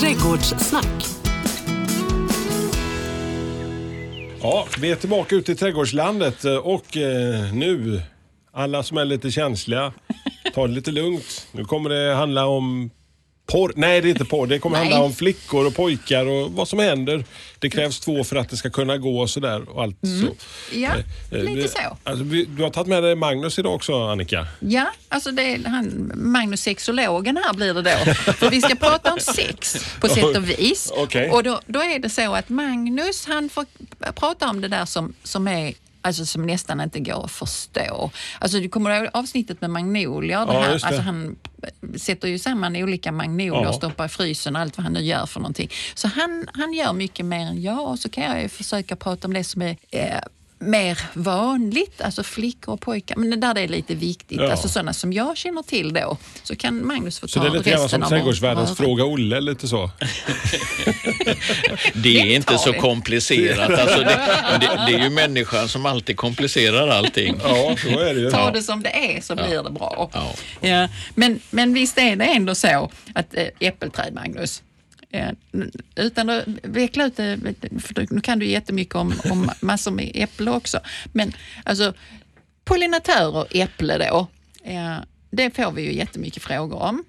Trädgårdssnack. Ja, vi är tillbaka ute i trädgårdslandet eh, och eh, nu, alla som är lite känsliga, ta det lite lugnt. Nu kommer det handla om porr. Nej, det är inte porr. Det kommer handla om flickor och pojkar och vad som händer. Det krävs två för att det ska kunna gå och sådär. Och allt så. Ja, Eh, lite vi- så. Alltså, du har tagit med dig Magnus idag också, Annika. Ja, alltså det han, Magnus sexologen här blir det då. För vi ska prata om sex på sätt och vis. Okej. Och då, då är det så att Magnus han får prata om det där som, som är Alltså som nästan inte går att förstå. Alltså du kommer ihåg avsnittet med magnolier? Ja. Alltså han sätter ju samman olika magnolier Ja. och stoppar i frysen och allt vad han nu gör för någonting. Så han, han gör mycket mer än jag och så kan jag ju försöka prata om det som är eh, mer vanligt, alltså flickor och pojkar, men det där det är lite viktigt, Ja. alltså sådana som jag känner till då. Så kan Magnus få Så ta det är lite grann resten som av trädgårdsvärldens. Fråga Olle, lite så. Det är inte så komplicerat. Alltså det, det, det är ju människan som alltid komplicerar allting. Ja, så är det ju. Ta det som det är så blir det bra. Ja. Ja, men, men visst är det ändå så att äh, äppelträd, Magnus, eh, Eh, utan att veckla ut det, för nu kan du jättemycket om, om massor med äpple också, men alltså pollinatörer, äpple då, eh, det får vi ju jättemycket frågor om.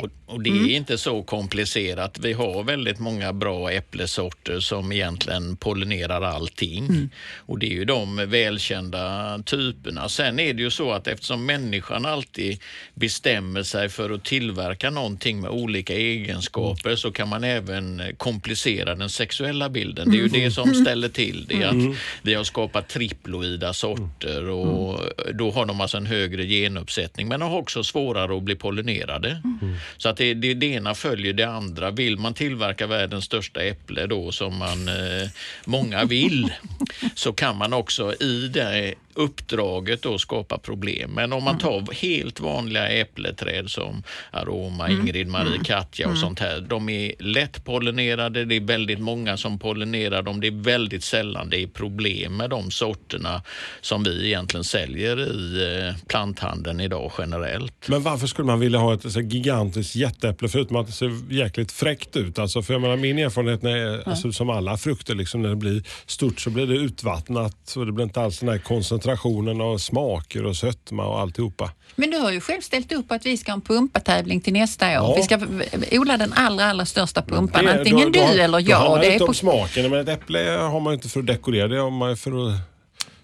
Och, och det är inte så komplicerat. Vi har väldigt många bra äpplesorter som egentligen pollinerar allting. Och det är ju de välkända typerna. Sen är det ju så att eftersom människan alltid bestämmer sig för att tillverka någonting med olika egenskaper så kan man även komplicera den sexuella bilden. Det är ju det som ställer till det. Att vi har skapat triploida sorter och då har de alltså en högre genuppsättning men de har också svårare att bli pollinerade. Så att det, det, det ena följer det andra. Vill man tillverka världens största äpple då som man, eh, många vill så kan man också i det uppdraget då skapa problem. Men om man tar helt vanliga äppleträd som Aroma, Ingrid, Marie, Katja och sånt här. De är lätt pollinerade. Det är väldigt många som pollinerar dem. Det är väldigt sällan det är problem med de sorterna som vi egentligen säljer i eh, planthandeln idag generellt. Men varför skulle man vilja ha ett så gigantiskt jätteäpple förutom att det ser jäkligt fräckt ut? Alltså, för jag menar, min erfarenhet när, alltså, som alla frukter, liksom, när det blir stort så blir det utvattnat och det blir inte alls den här koncentrationen av smaker och sötma och alltihopa. Men du har ju själv ställt upp att vi ska ha en pumpatävling till nästa år. Ja. Vi ska odla den allra, allra största pumpan. Det- Antingen då- då- du eller Då jag. handlar det Det är inte på, om smaken. Men ett äpple har man ju inte för att dekorera, det har man för att...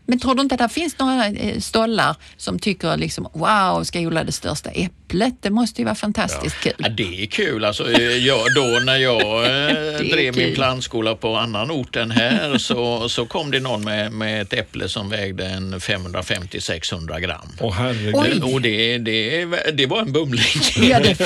men tror du inte att det finns några eh, stollar som tycker liksom wow, ska jag odla det största äpplet? Det måste ju vara fantastiskt Ja, kul. det är kul. Alltså, jag, då när jag eh, drev min kul. plantskola på annan ort än här så, så kom det någon med, med ett äpple som vägde en 550-600 gram. Åh herregud. Och det, det, det var en bumling. Ja, det-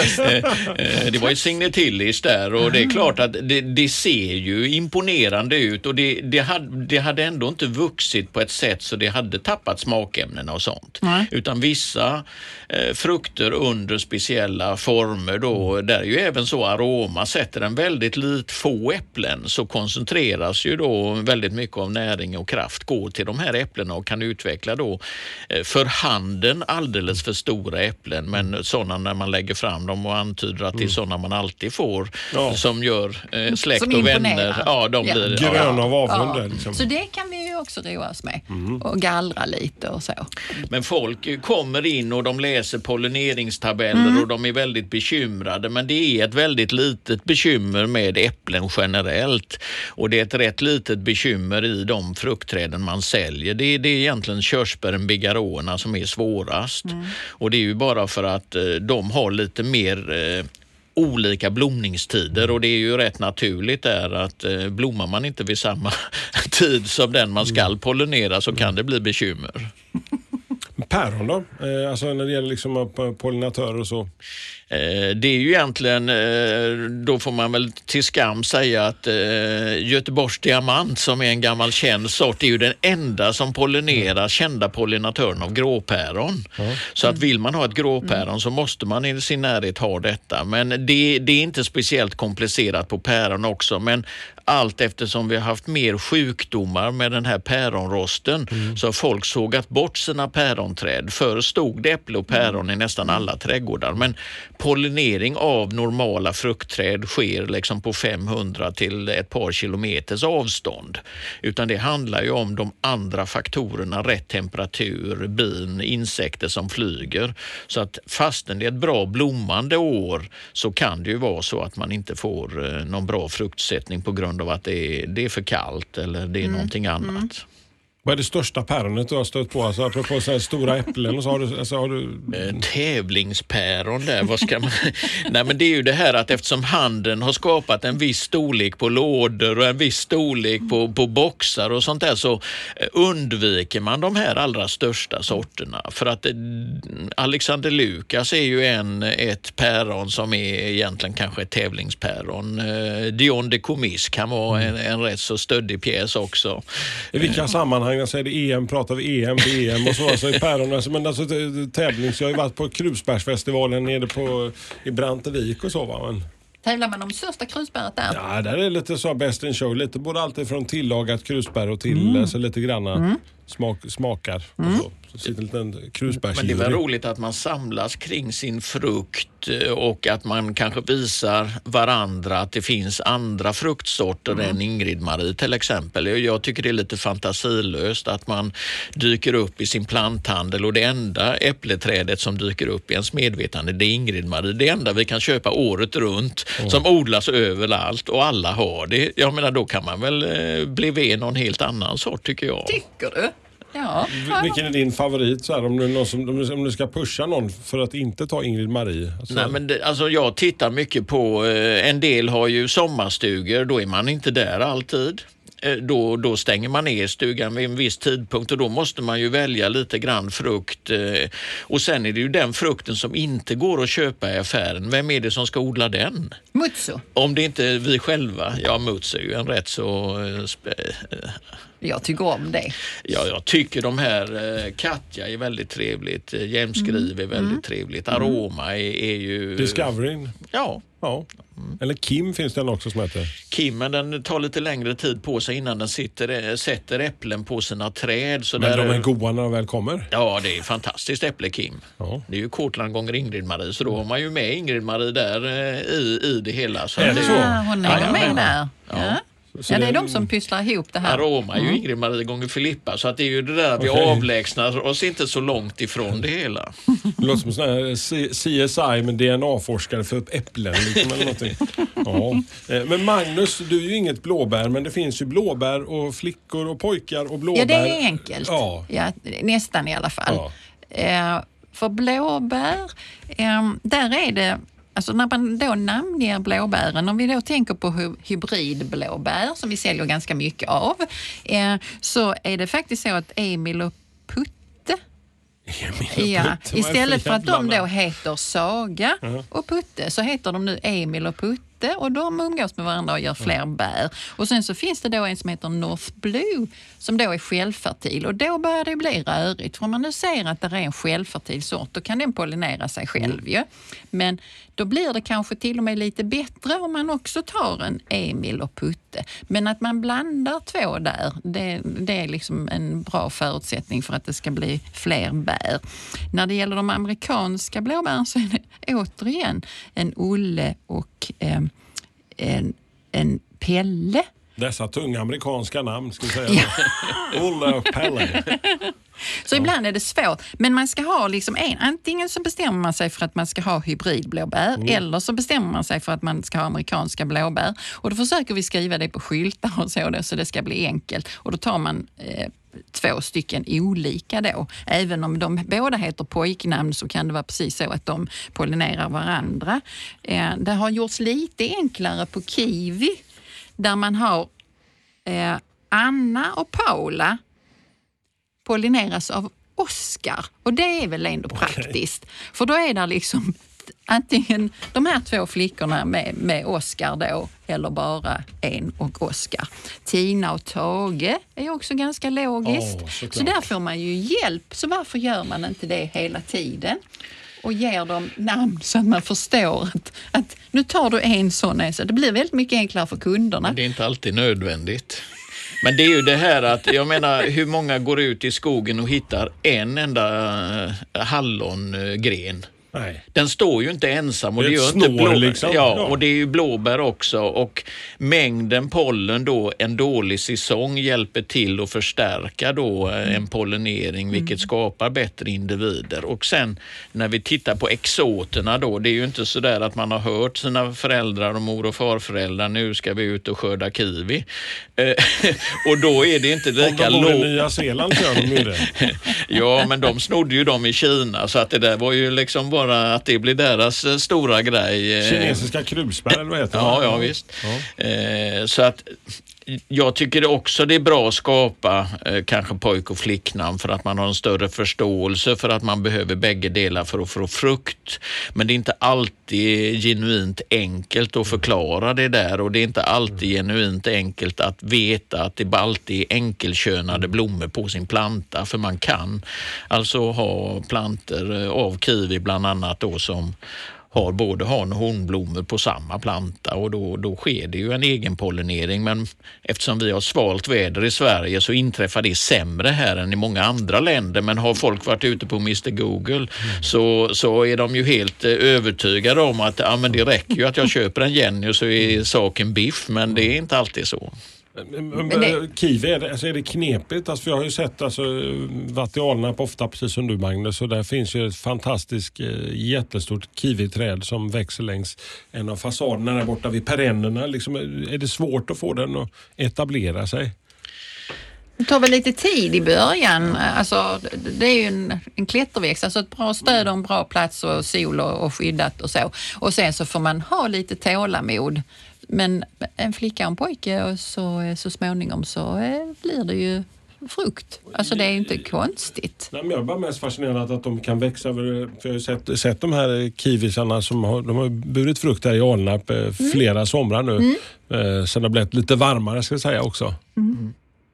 Eh, det var ju Signetillis där och det är klart att det, det ser ju imponerande ut och det, det, hade, det hade ändå inte vuxit på ett sätt så det hade tappat smakämnena och sånt. Nej. Utan vissa eh, frukter under speciella former då, där är ju även så aroma, sätter en väldigt lit få äpplen så koncentreras ju då väldigt mycket av näring och kraft går till de här äpplena och kan utveckla då eh, för handen alldeles för stora äpplen men sådana när man lägger fram dem och antyder att det är sådana man alltid får Ja. som gör eh, släkt Som och vänner. Ja, de Ja. blir, Grön av avund Ja. liksom. Så det kan vi ju också roa oss med och gallra lite och så. Men folk kommer in och de läser pollineringstabeller och de är väldigt bekymrade. Men det är ett väldigt litet bekymmer med äpplen generellt. Och det är ett rätt litet bekymmer i de fruktträden man säljer. Det är, det är egentligen körsbären bigarona som är svårast. Och det är ju bara för att eh, de har lite mer eh, olika blomningstider och det är ju rätt naturligt där att eh, blommar man inte vid samma tid som den man skall pollinera så kan det bli bekymmer. Päron då? Eh, alltså när det gäller liksom pollinatörer och så. Eh, Det är ju egentligen, eh, då får man väl till skam säga att Göteborgs diamant som är en gammal känd sort är ju den enda som pollinerar kända pollinatören av gråpäron. Så att vill man ha ett gråpäron så måste man i sin närhet ha detta. Men det, det är inte speciellt komplicerat på päron också. Men allt eftersom vi har haft mer sjukdomar med den här päronrosten Mm. så har folk sågat bort sina päronträd. Förr stod det äpple och päron i nästan alla trädgårdar men pollinering av normala fruktträd sker liksom på 500 till ett par kilometers avstånd. Utan det handlar ju om de andra faktorerna, rätt temperatur, bin, insekter som flyger. Så att fastän det är ett bra blommande år så kan det ju vara så att man inte får eh, någon bra fruktsättning på grund av att det är, det är för kallt eller det är någonting annat. Vad är det största päronet du har stött på? Alltså, apropå så här stora äpplen, och så har du, alltså, har du Eh, Tävlingspäron där, vad ska man... Nej men det är ju det här att eftersom handeln har skapat en viss storlek på lådor och en viss storlek på, på boxar och sånt där så eh, undviker man de här allra största sorterna. För att eh, Alexander Lukas är ju en, ett päron som är egentligen kanske ett tävlingspäron. Dion de Comis kan vara en, en rätt så stöddig pjäs också. I vilka sammanhang? Alltså är det EM, pratar vi EM, VM och så. Alltså i päron, alltså, men alltså tävlings... Jag har ju varit på Krusbärsfestivalen nere på, i Brantevik och så va. Men, Tävlar man om största krusbäret där? ja, där är det lite så best in show. Lite både alltid från tillagat krusbär och till alltså, lite granna smak, smakar. Och så. En liten Men det är krusbärsjury. väl roligt att man samlas kring sin frukt eh, och att man kanske visar varandra att det finns andra fruktsorter än Ingrid-Marie till exempel. Jag- Jag tycker det är lite fantasilöst att man dyker upp i sin planthandel och det enda äppleträdet som dyker upp i ens medvetande det är Ingrid-Marie. Det enda vi kan köpa året runt som odlas överallt och alla har det. Jag menar då kan man väl eh, bli ved någon helt annan sort tycker jag. Tycker du? Ja. Vilken är din favorit så här, om, du, är någon som, om du- ska pusha någon för att inte ta Ingrid Marie? Alltså, Nej, men det, alltså jag tittar mycket på, eh, en del har ju sommarstugor, då är man inte där alltid. Eh, Då, då stänger man ner stugan vid en viss tidpunkt och då måste man ju välja lite grann frukt. eh, Och sen är det ju den frukten som inte går att köpa i affären. Vem är det som ska odla den? Mutsu. Om det inte är vi själva. Ja, Muts är ju en rätt så... eh, eh, Jag tycker om det. Ja, jag tycker de här eh, Katja är väldigt trevligt. eh, Jämskriv är väldigt trevligt. Aroma är, är ju... Discovery? Ja, Ja. Eller Kim finns det en också som heter. Kimmen den tar lite längre tid på sig innan den sitter, sätter äpplen på sina träd. Så Men där de är goda när de väl kommer. Ja, det är fantastiskt äpple Kim. Ja. Det är ju Kortland gånger Ingrid-Marie, så då har man ju med Ingrid-Marie där eh, i, i det hela. Så Är det så? Ja, hon är Ja, med ja. där. Ja. Så Ja, det är de som pysslar ihop det här. Aroma är ju Ingrid-Marie gånger Filippa, så att det är ju det där att vi avlägsnar oss inte så långt ifrån det hela. Det låter som sån här CSI med DNA-forskare för äpplen. Liksom, eller någonting. Ja. Eh, Men Magnus, du är ju inget blåbär, men det finns ju blåbär och flickor och pojkar och blåbär. Ja, det är enkelt. Ja. Ja, nästan i alla fall. Ja. Eh, för blåbär, eh, där är det Alltså när man då namnger blåbären, om vi då tänker på hy- hybridblåbär som vi säljer ganska mycket av, eh, så är det faktiskt så att Emil och Putte Ja, istället för att de då heter Saga och Putte så heter de nu Emil och Putte och de umgås med varandra och gör fler bär. Och sen så finns det då en som heter North Blue som då är självfertil och då börjar det bli rörigt. För om man nu ser att det är en självfertil sort då kan den pollinera sig själv ju. Men då blir det kanske till och med lite bättre om man också tar en Emil och Putte. Men att man blandar två där, det, det är liksom en bra förutsättning för att det ska bli fler bär. När det gäller de amerikanska blåbären så är det återigen en Olle och eh, en, en Pelle. Dessa tunga amerikanska namn, ska vi säga. Olle Pelle. Så ibland är det svårt. Men man ska ha liksom en. Antingen så bestämmer man sig för att man ska ha hybridblåbär eller så bestämmer man sig för att man ska ha amerikanska blåbär. Och då försöker vi skriva det på skyltar och så, då, så det ska bli enkelt. Och då tar man eh, två stycken olika då. Även om de båda heter pojknamn så kan det vara precis så att de pollinerar varandra. Eh, det har gjorts lite enklare på kiwi där man har eh, Anna och Paula pollineras av Oscar och det är väl ändå praktiskt. För då är det liksom antingen de här två flickorna med, med Oscar då eller bara en och Oscar. Tina och Tage är också ganska logiskt. Såklart. så där får man ju hjälp. Så varför gör man inte det hela tiden? Och ger dem namn så att man förstår att, att nu tar du en sån. Så det blir väldigt mycket enklare för kunderna. Men det är inte alltid nödvändigt. Men det är ju det här att, jag menar hur många går ut i skogen och hittar en enda eh, hallongren? Nej. Den står ju inte ensam. Och Det det gör ett inte snår, blåbär. liksom. Ja, Ja. och det är ju blåbär också. Och mängden pollen då en dålig säsong hjälper till att förstärka då eh, en pollinering vilket skapar bättre individer. Och sen när vi tittar på exoterna då, det är ju inte så där att man har hört sina föräldrar och mor och farföräldrar nu ska vi ut och skörda kiwi. Eh, och då är det inte Om lika de bor i lågt. Nya Zeeland gör de ju det. Ja, men de snodde ju dem i Kina så att det där var ju liksom bara att det blir deras eh, stora grej. eh. Kinesiska krusbär eller vad heter det? Ja, ja visst. Eh, så att jag tycker också det är bra att skapa eh, kanske pojk och flicknamn för att man har en större förståelse för att man behöver bägge delar för att få frukt. Men det är inte alltid genuint enkelt att förklara det där och det är inte alltid genuint enkelt att veta att det alltid är enkelkönade blommor på sin planta för man kan alltså ha planter eh, av kiwi bland annat då som har både han och honblommor på samma planta och då, då sker det ju en egenpollinering. Men eftersom vi har svalt väder i Sverige så inträffar det sämre här än i många andra länder. Men har folk varit ute på Mr Google så, så är de ju helt eh, övertygade om att ja, men det räcker ju att jag köper en Jenny så är saken biff. Men det är inte alltid så. Men, det- Kiwi, är det, alltså är det knepigt? Alltså, för jag har ju sett, alltså, varit i Alnarp ofta precis som du Magnus och där finns ju ett fantastiskt eh, jättestort kiwiträd som växer längs en av fasaderna där borta vid perennerna. Liksom, är det svårt att få den att etablera sig? Det tar väl lite tid i början. Alltså, det är ju en, en klätterväxt, alltså ett bra stöd och en bra plats och sol och, och skyddat och så. Och sen så får man ha lite tålamod. Men en flicka och en pojke och så, så småningom så eh, blir det ju frukt. Alltså det är ju inte konstigt. Nej, men jag är bara mest fascinerad att de kan växa över... För jag har ju sett, sett de här kiwisarna som har, de har burit frukt här i Alnarp eh, flera somrar nu. Eh, sen det har blivit lite varmare ska jag säga också.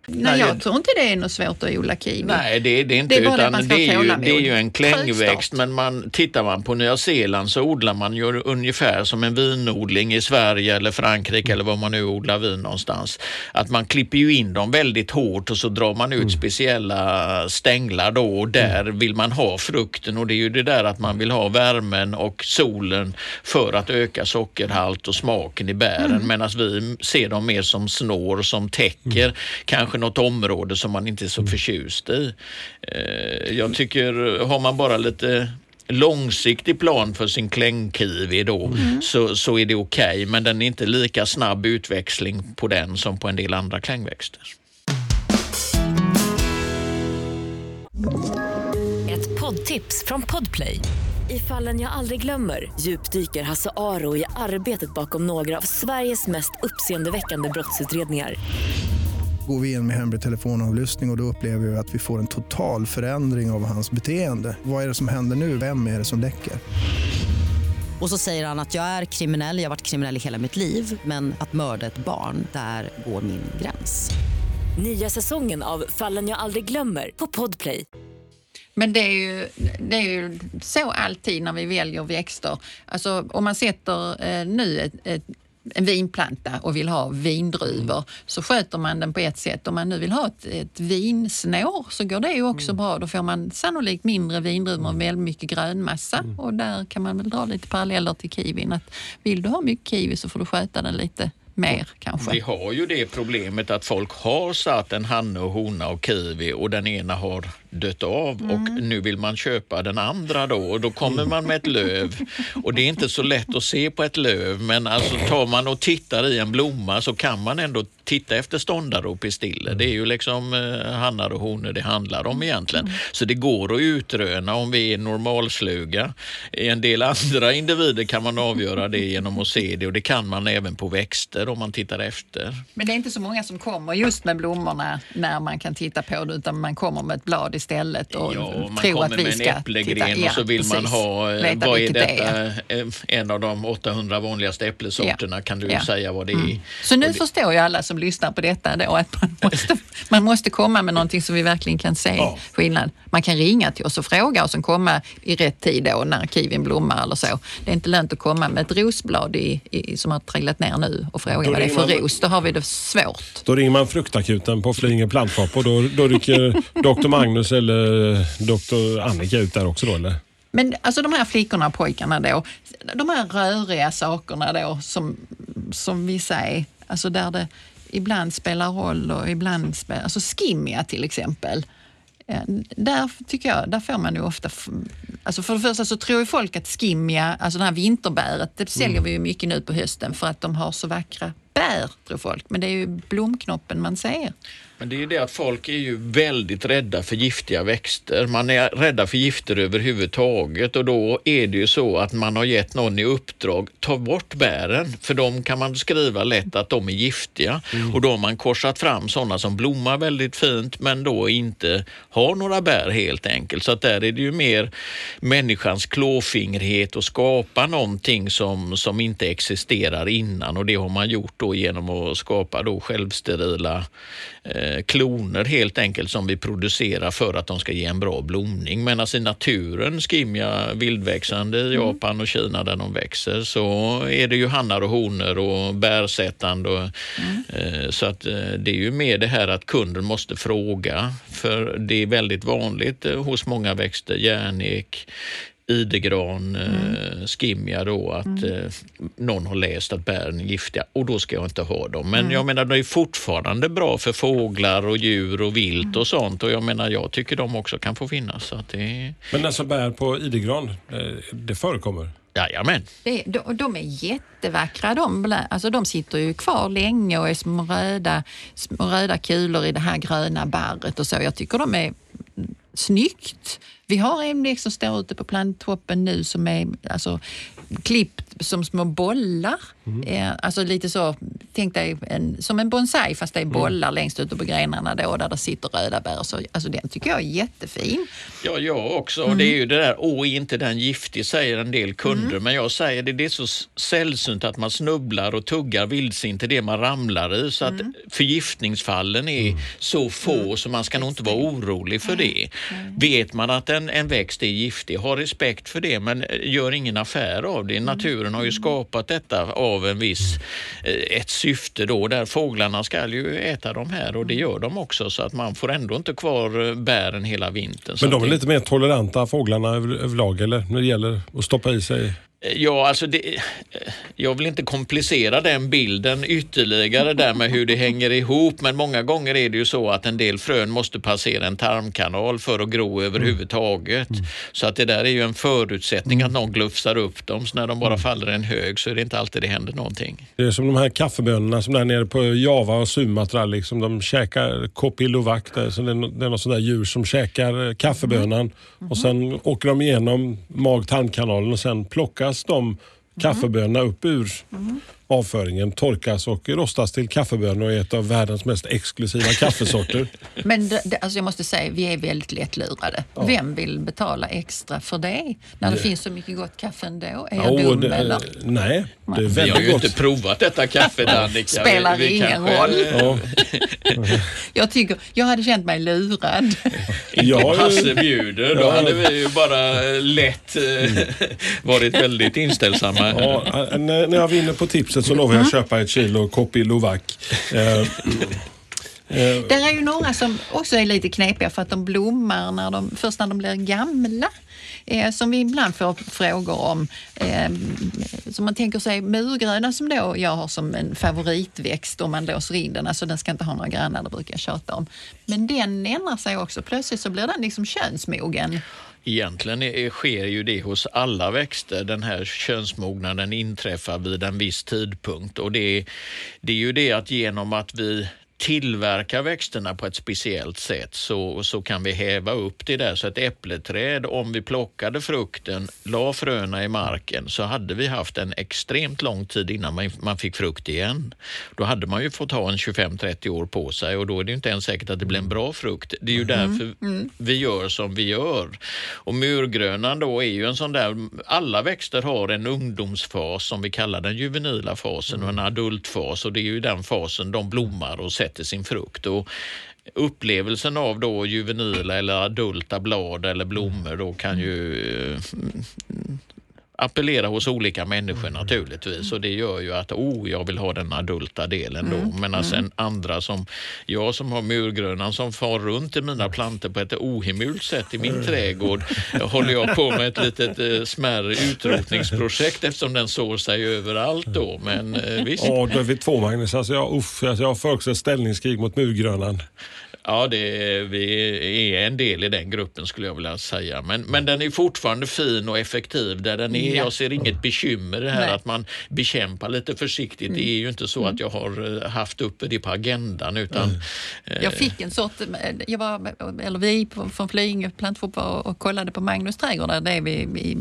Nej, Nej, jag det- tror inte det är något svårt att odla kiwi. Nej, det, det är inte Det är det utan ska det, är ju, det är ju en klängväxt. Men man, tittar man på Nya Zeeland så odlar man ju ungefär som en vinodling i Sverige eller Frankrike eller var man nu odlar vin någonstans. Att man klipper ju in dem väldigt hårt och så drar man ut speciella stänglar då och där vill man ha frukten och det är ju det där att man vill ha värmen och solen för att öka sockerhalt och smaken i bären medan vi ser dem mer som snår som täcker kanske något område som man inte är så förtjust i. Eh, Jag tycker, har man bara lite långsiktig plan för sin klängkiwi då så, så är det okej men den är inte lika snabb utväxling på den som på en del andra klängväxter. Ett poddtips från Podplay. I fallen jag aldrig glömmer djupdyker Hasse Aro i arbetet bakom några av Sveriges mest uppseendeväckande brottsutredningar. Går vi in med hemlig telefonavlyssning och, och då upplever vi att vi får en total förändring av hans beteende. Vad är det som händer nu? Vem är det som läcker? Och så säger han att jag är kriminell, jag har varit kriminell i hela mitt liv men att mörda ett barn, där går min gräns. Nya säsongen av Fallen jag aldrig glömmer på Podplay. Men det är, ju, det är ju så alltid när vi väljer växter. Alltså om man sätter eh, nu ett, ett, en vinplanta och vill ha vindruvor så sköter man den på ett sätt. Om man nu vill ha ett, ett vinsnår så går det ju också bra. Då får man sannolikt mindre vindruvor och väldigt mycket grönmassa. Och där kan man väl dra lite paralleller till kiwin. Att vill du ha mycket kiwi så får du sköta den lite mer kanske. Vi har ju det problemet att folk har satt en hanne och hona och kiwi och den ena har dött av och nu vill man köpa den andra då och då kommer man med ett löv och det är inte så lätt att se på ett löv men alltså tar man och tittar i en blomma så kan man ändå titta efter ståndare och pistiller. Det är ju liksom eh, hannar och honor det handlar om egentligen. Så det går att utröna om vi är normalsluga. I en del andra individer kan man avgöra det genom att se det och det kan man även på växter om man tittar efter. Men det är inte så många som kommer just med blommorna när man kan titta på det utan man kommer med ett blad istället och Ja, man tror kommer att vi med ska titta. och så vill man precis. ha, eh, Veta vad är detta, Eh, en av de 800 vanligaste äppelsorterna, Ja. kan du Ja. säga vad det är? Så nu det- förstår ju alla som som lyssnar på detta då att man måste, man måste komma med någonting som vi verkligen kan se Ja. skillnad. Man kan ringa till oss och fråga och sen komma i rätt tid då när kiwin blommar eller så. Det är inte lönt att komma med ett rosblad i, i, som har trillat ner nu och fråga Då vad det är för man- ros. Då har vi det svårt. Då ringer man fruktakuten på Flyinge plantshop och då, då rycker Dr. Magnus eller Dr. Annika ut där också då eller? Men alltså de här flickorna och pojkarna då, de här röriga sakerna då som, som vi säger, alltså där det ibland spelar roll och ibland spelar, alltså skimmiga till exempel. Eh, Där tycker jag, där får man ju ofta, alltså för det första så tror ju folk att skimmiga, alltså det här vinterbäret, det säljer vi ju mycket nu på hösten för att de har så vackra bär, tror folk. Men det är ju blomknoppen man ser. Men det är ju det att folk är ju väldigt rädda för giftiga växter. Man är rädda för gifter överhuvudtaget och då är det ju så att man har gett någon i uppdrag, ta bort bären, för de kan man skriva lätt att de är giftiga. Och då har man korsat fram sådana som blommar väldigt fint men då inte har några bär helt enkelt. Så att där är det ju mer människans klåfingrighet att skapa någonting som, som inte existerar innan och det har man gjort då genom att skapa då självsterila eh, kloner helt enkelt som vi producerar för att de ska ge en bra blomning. Medan i naturen, skimja vildväxande i Japan och Kina där de växer, så är det ju hannar och honor och bärsättande. Och, eh, så att eh, det är ju mer det här att kunden måste fråga, för det är väldigt vanligt eh, hos många växter, järnek, idegran, eh, skimja då, att eh, någon har läst att bären är giftiga och då ska jag inte ha dem. Men jag menar, det är fortfarande bra för fåglar och djur och vilt och sånt och jag menar, jag tycker de också kan få finnas. Så att det, Men alltså bär på idegran, eh, det förekommer? jajamän. Det, de, de är jättevackra. De, alltså de sitter ju kvar länge och är små röda, små röda kulor i det här gröna barret och så. Jag tycker de är snyggt. Vi har en växt som står ute på planttoppen nu som är alltså, klippt som små bollar. Eh, alltså lite så, tänk dig en, som en bonsai fast det är bollar längst ute på grenarna då där det sitter röda bär. Så, alltså den tycker jag är jättefin. Ja, jag också. Och Det är ju det där, åh, är inte den giftig, säger en del kunder. Men jag säger det, det är så sällsynt att man snubblar och tuggar vildsint till det man ramlar i. Så att förgiftningsfallen är så få så man ska nog inte vara orolig för det. Vet man att en, en växt är giftig, ha respekt för det men eh, gör ingen affär av det. Naturen har ju skapat detta av en viss, eh, ett syfte då där fåglarna ska ju äta de här och det gör de också så att man får ändå inte kvar eh, bären hela vintern. Men de är det- lite mer toleranta fåglarna över, överlag eller? När det gäller att stoppa i sig? Ja, alltså det, jag vill inte komplicera den bilden ytterligare där med hur det hänger ihop, men många gånger är det ju så att en del frön måste passera en tarmkanal för att gro överhuvudtaget. Så att det där är ju en förutsättning att någon glufsar upp dem, så när de bara faller i en hög så är det inte alltid det händer någonting. Det är som de här kaffebönorna som där nere på Java och Sumatra. Liksom, de käkar kopilovak. där, så Det är, något sånt där djur som käkar kaffebönan. Och sen åker de igenom mag-tarmkanalen och sen plockas de kaffebönorna upp ur mm. Mm avföringen, torkas och rostas till kaffebönor och är ett av världens mest exklusiva kaffesorter. Men det, det, alltså jag måste säga, vi är väldigt lättlurade. Vem vill betala extra för det? När det finns så mycket gott kaffe ändå? Är jag Ja, dum det, eller? nej, det är Vi har väldigt ju gott. inte provat detta kaffet Annika. Spelar Vi- vi ingen kanske- roll. Ja. Jag, tycker, jag hade känt mig lurad. Ja, Hasse bjuder, då Ja. hade vi ju bara lätt eh, varit väldigt inställsamma. Ja, när när jag vinner på tipset så lovar jag att köpa ett kilo Kopi Lovak. Eh, eh, Det är ju några som också är lite knepiga för att de blommar när de, först när de blir gamla. Eh, som vi ibland får frågor om. Eh, som man tänker sig murgröna som då jag har som en favoritväxt om man låser in den. Alltså den ska inte ha några grannar, det brukar jag tjata om. Men den ändrar sig också. Plötsligt så blir den liksom könsmogen. Egentligen är, sker ju det hos alla växter. Den här könsmognaden inträffar vid en viss tidpunkt och det, det är ju det att genom att vi tillverkar växterna på ett speciellt sätt så, så kan vi häva upp det där. Så ett äppleträd, om vi plockade frukten, la fröna i marken så hade vi haft en extremt lång tid innan man, man fick frukt igen. Då hade man ju fått ha en 25-30 år på sig och då är det inte ens säkert att det blir en bra frukt. Det är ju Mm. därför vi gör som vi gör. Och murgrönan då är ju en sån där, alla växter har en ungdomsfas som vi kallar den juvenila fasen och en adultfas och det är ju den fasen de blommar och sätter sin frukt. Och upplevelsen av då juvenila eller adulta blad eller blommor då kan ju eh, appellera hos olika människor naturligtvis och det gör ju att oh, jag vill ha den adulta delen då. Men sen andra som jag som har murgrönan som far runt i mina plantor på ett ohemult sätt i min trädgård håller jag på med ett litet eh, smärre utrotningsprojekt eftersom den sår sig överallt då. Men eh, visst. Ja, då är vi två Magnus. Alltså jag, uff, alltså jag för också ett ställningskrig mot murgrönan. Ja, det, vi är en del i den gruppen skulle jag vilja säga. Men, men den är fortfarande fin och effektiv där den är. Ja. Jag ser inget bekymmer det här Nej. att man bekämpar lite försiktigt. Det är ju inte så att jag har eh, haft uppe det på agendan utan eh, Jag fick en sort, jag var, eller vi från Flyinge var och kollade på Magnus trädgård, där det är vi i,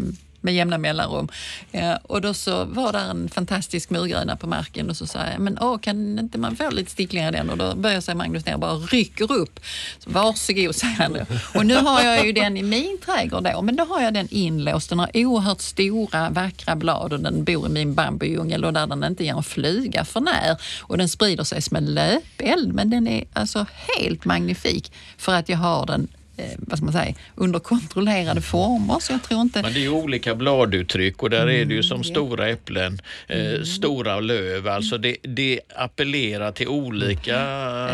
med jämna mellanrum. Eh, och då så var där en fantastisk murgröna på marken och så sa jag, men åh, kan inte man få lite sticklingar i den? Och då böjer sig Magnus ner och bara rycker upp. Så, Varsågod, säger han då. Och nu har jag ju den i min trädgård då, men då har jag den inlåst. Den har oerhört stora vackra blad och den bor i min bambudjungel och där den inte ger en fluga för när. Och den sprider sig som en löpeld, men den är alltså helt magnifik för att jag har den vad ska man säga, under kontrollerade former. Så jag tror inte... Men det är ju olika bladuttryck och där är det ju som stora äpplen, eh, stora löv. Alltså det, det appellerar till olika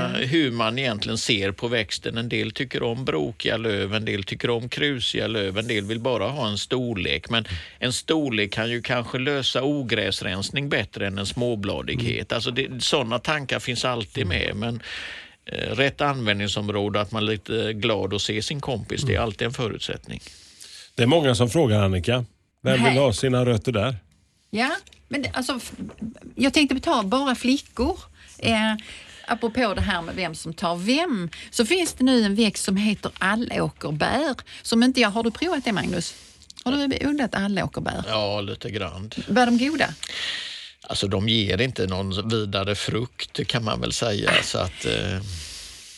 hur man egentligen ser på växten. En del tycker om brokiga löv, en del tycker om krusiga löv, en del vill bara ha en storlek. Men en storlek kan ju kanske lösa ogräsrensning bättre än en småbladighet. Alltså det, sådana tankar finns alltid med. Men eh, rätt användningsområde, att man är lite glad att se sin kompis, det är alltid en förutsättning. Det är många som frågar Annika. Vem vill ha sina rötter där? Ja, men det, alltså, jag tänkte ta bara flickor. Eh, apropå det här med vem som tar vem, så finns det nu en växt som heter allåkerbär. Som inte jag, har du provat det Magnus? Har du odlat allåkerbär? Ja, lite grann. Var de goda? Alltså de ger inte någon vidare frukt kan man väl säga. Så att, eh,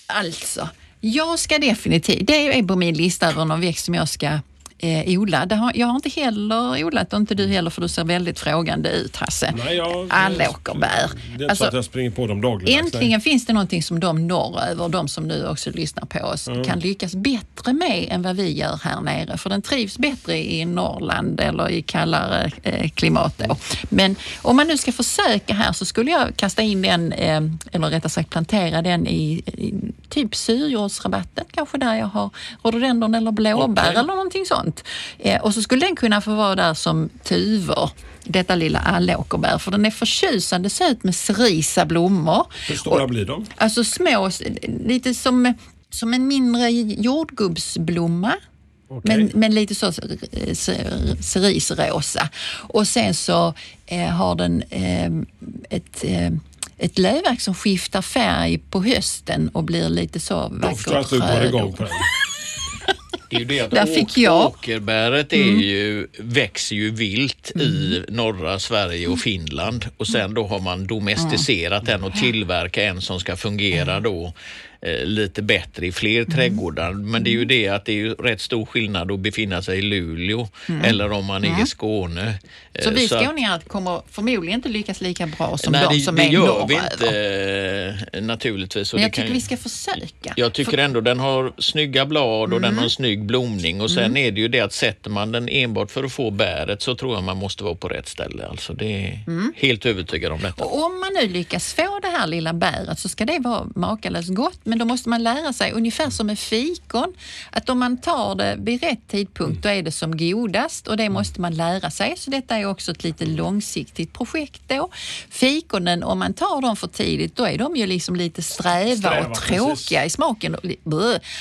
Alltså, jag ska definitivt, det är på min lista över någon växt som jag ska eh, odla. Det har, jag har inte heller odlat och inte du heller för du ser väldigt frågande ut Hasse. Nej, jag, Allåkerbär. Det är inte Alltså, så att jag springer på dem dagligen. Äntligen finns det någonting som de norröver, de som nu också lyssnar på oss, kan lyckas bättre med än vad vi gör här nere. För den trivs bättre i Norrland eller i kallare eh, klimat. Då. Men om man nu ska försöka här så skulle jag kasta in den, eh, eller rättare sagt plantera den i, i typ syrjordsrabatten, kanske där jag har rhododendron eller blåbär Okej. eller någonting sånt. Eh, och så skulle den kunna få vara där som tuvor detta lilla allåkerbär för den är förtjusande söt med cerisa blommor. Hur stora Och- blir de? Alltså små, lite som, som en mindre jordgubbsblomma. Okej. Men, men lite så cer- cerisrosa. Och sen så eh, har den eh, ett, eh, ett lövverk som skiftar färg på hösten och blir lite så Då förstår jag vackert att du går röd. igång på den. Är ju det att Där fick jag. Mm. åkerbäret är ju, växer ju vilt i norra Sverige och Finland och sen då har man domesticerat den och tillverkat en som ska fungera då eh, lite bättre i fler Mm. trädgårdar. Men det är ju det att det är ju rätt stor skillnad att befinna sig i Luleå eller om man är i Skåne. Mm. Så Eh, vi att- skåningar kommer förmodligen inte lyckas lika bra som Nej, de det, som det är gör vi norröver. inte eh, naturligtvis. Men det jag kan tycker ju- vi ska försöka. jag tycker ändå den har snygga blad och den har en snygg blomning och sen är det ju det att sätter man den enbart för att få bäret så tror jag man måste vara på rätt ställe. Alltså det är helt övertygad om detta. Och om man nu lyckas få det här lilla bäret så ska det vara makalöst gott. Men då måste man lära sig, ungefär som med fikon, att om man tar det vid rätt tidpunkt då är det som godast och det måste man lära sig. Så detta är också ett lite långsiktigt projekt då. Fikonen, om man tar dem för tidigt, då är de ju liksom lite sträva, Sträva, och precis. tråkiga i smaken.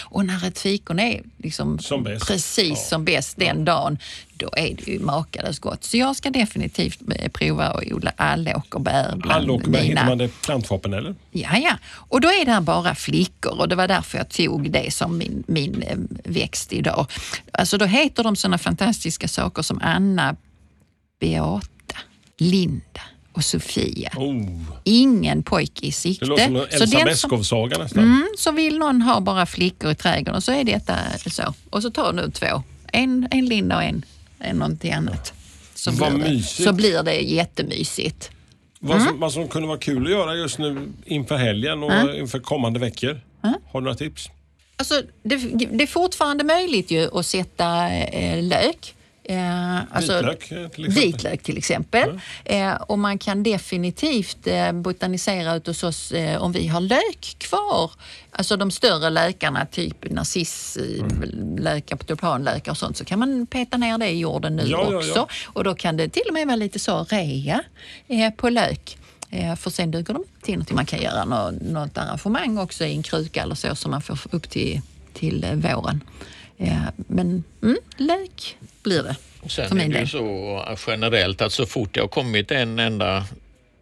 Och när ett fikon är liksom Som precis som bäst den dagen, då är det ju makalöst gott. Så jag ska definitivt prova att odla allåkerbär bland Hallåkerbär, mina... hittar man det plantvapen eller? Ja, ja. Och då är det bara flickor och det var därför jag tog det som min, min eh, växt idag. Alltså då heter de sådana fantastiska saker som Anna, Beata, Linda och Sofia. Oh, Ingen pojke i sikte. det låter som en Elsa Beskow-saga nästan. Mm, så vill någon ha bara flickor i trädgården så är detta så. Och så tar du två. En, en Linda och en, en någonting annat. Så Vad blir, det, mysigt. så blir det jättemysigt. Vad, Mm. som, vad som kunde vara kul att göra just nu inför helgen och inför kommande veckor. Har du några tips? Alltså, det, det är fortfarande möjligt ju att sätta eh, lök. Eh, alltså, Vitlök eh, till exempel? Vitlök till exempel. Eh, och man kan definitivt eh, botanisera ut hos oss eh, om vi har lök kvar. Alltså de större lökarna, typ narcisslökar, tulpanlökar och sånt, så kan man peta ner det i jorden nu Ja, ja, också. ja. Och då kan det till och med vara lite så rea eh, på lök. Eh, för sen duger de till någonting. Man kan göra något, något arrangemang också i en kruka eller så som man får upp till, till eh, våren. Men mm, lök blir det. för Sen är min det ju så generellt att så fort har kommit en enda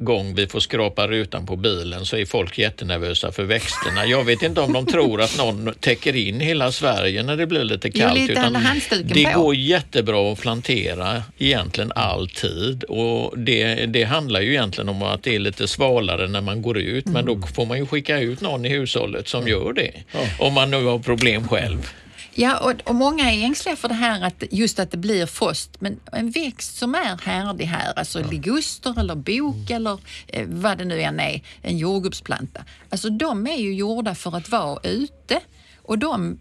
gång vi får skrapa rutan på bilen så är folk jättenervösa för växterna. Jag vet inte om de tror att någon täcker in hela Sverige när det blir lite Jo, kallt. lite utan handduken det på. går jättebra att plantera egentligen alltid och det, det handlar ju egentligen om att det är lite svalare när man går ut men Mm. då får man ju skicka ut någon i hushållet som gör det. Om man nu har problem själv. Ja, och, och många är ängsliga för det här att just att det blir frost. Men en växt som är härdig här, alltså liguster eller bok eller eh, vad det nu än är, en jordgubbsplanta. Alltså de är ju gjorda för att vara ute. Och de,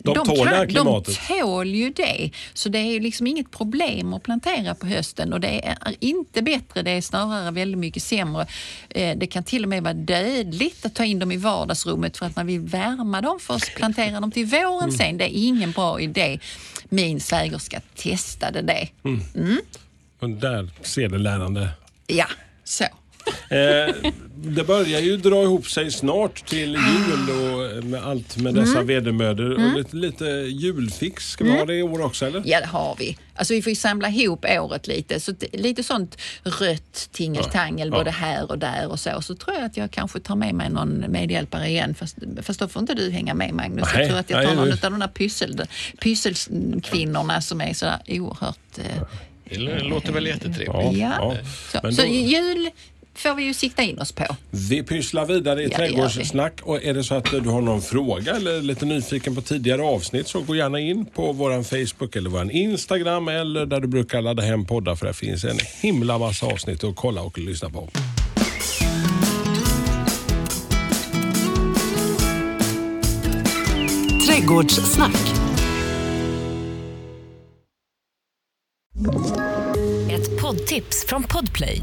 De det här de tål ju det. Så det är liksom inget problem att plantera på hösten och det är inte bättre, det är snarare väldigt mycket sämre. Eh, Det kan till och med vara dödligt att ta in dem i vardagsrummet för att man vill värma dem för att plantera dem till våren Mm. sen. Det är ingen bra idé. Min svägerska testade det. Och där ser du lärande. Ja, så. Eh, det börjar ju dra ihop sig snart till jul och med allt med dessa Mm. vedermödor. Och lite, lite julfix. Ska vi ha det i år också eller? Ja, det har vi. Alltså vi får ju samla ihop året lite. Så lite sånt rött tingeltangel Ja. både här och där och så. Så tror jag att jag kanske tar med mig någon medhjälpare igen. Fast, fast då får inte du hänga med Magnus. Nej, jag tror att jag tar nej, någon du- av de där pyssel, pysselkvinnorna som är sådär oerhört... Eh, Det låter väl jättetrevligt. Ja, ja. ja. Så, Men så jul får vi ju sikta in oss på. Vi pysslar vidare i Ja, trädgårdssnack och är det så att du har någon fråga eller är lite nyfiken på tidigare avsnitt så gå gärna in på våran Facebook eller våran Instagram eller där du brukar ladda hem poddar för det finns en himla massa avsnitt att kolla och lyssna på. Trädgårdssnack. Ett poddtips från Podplay.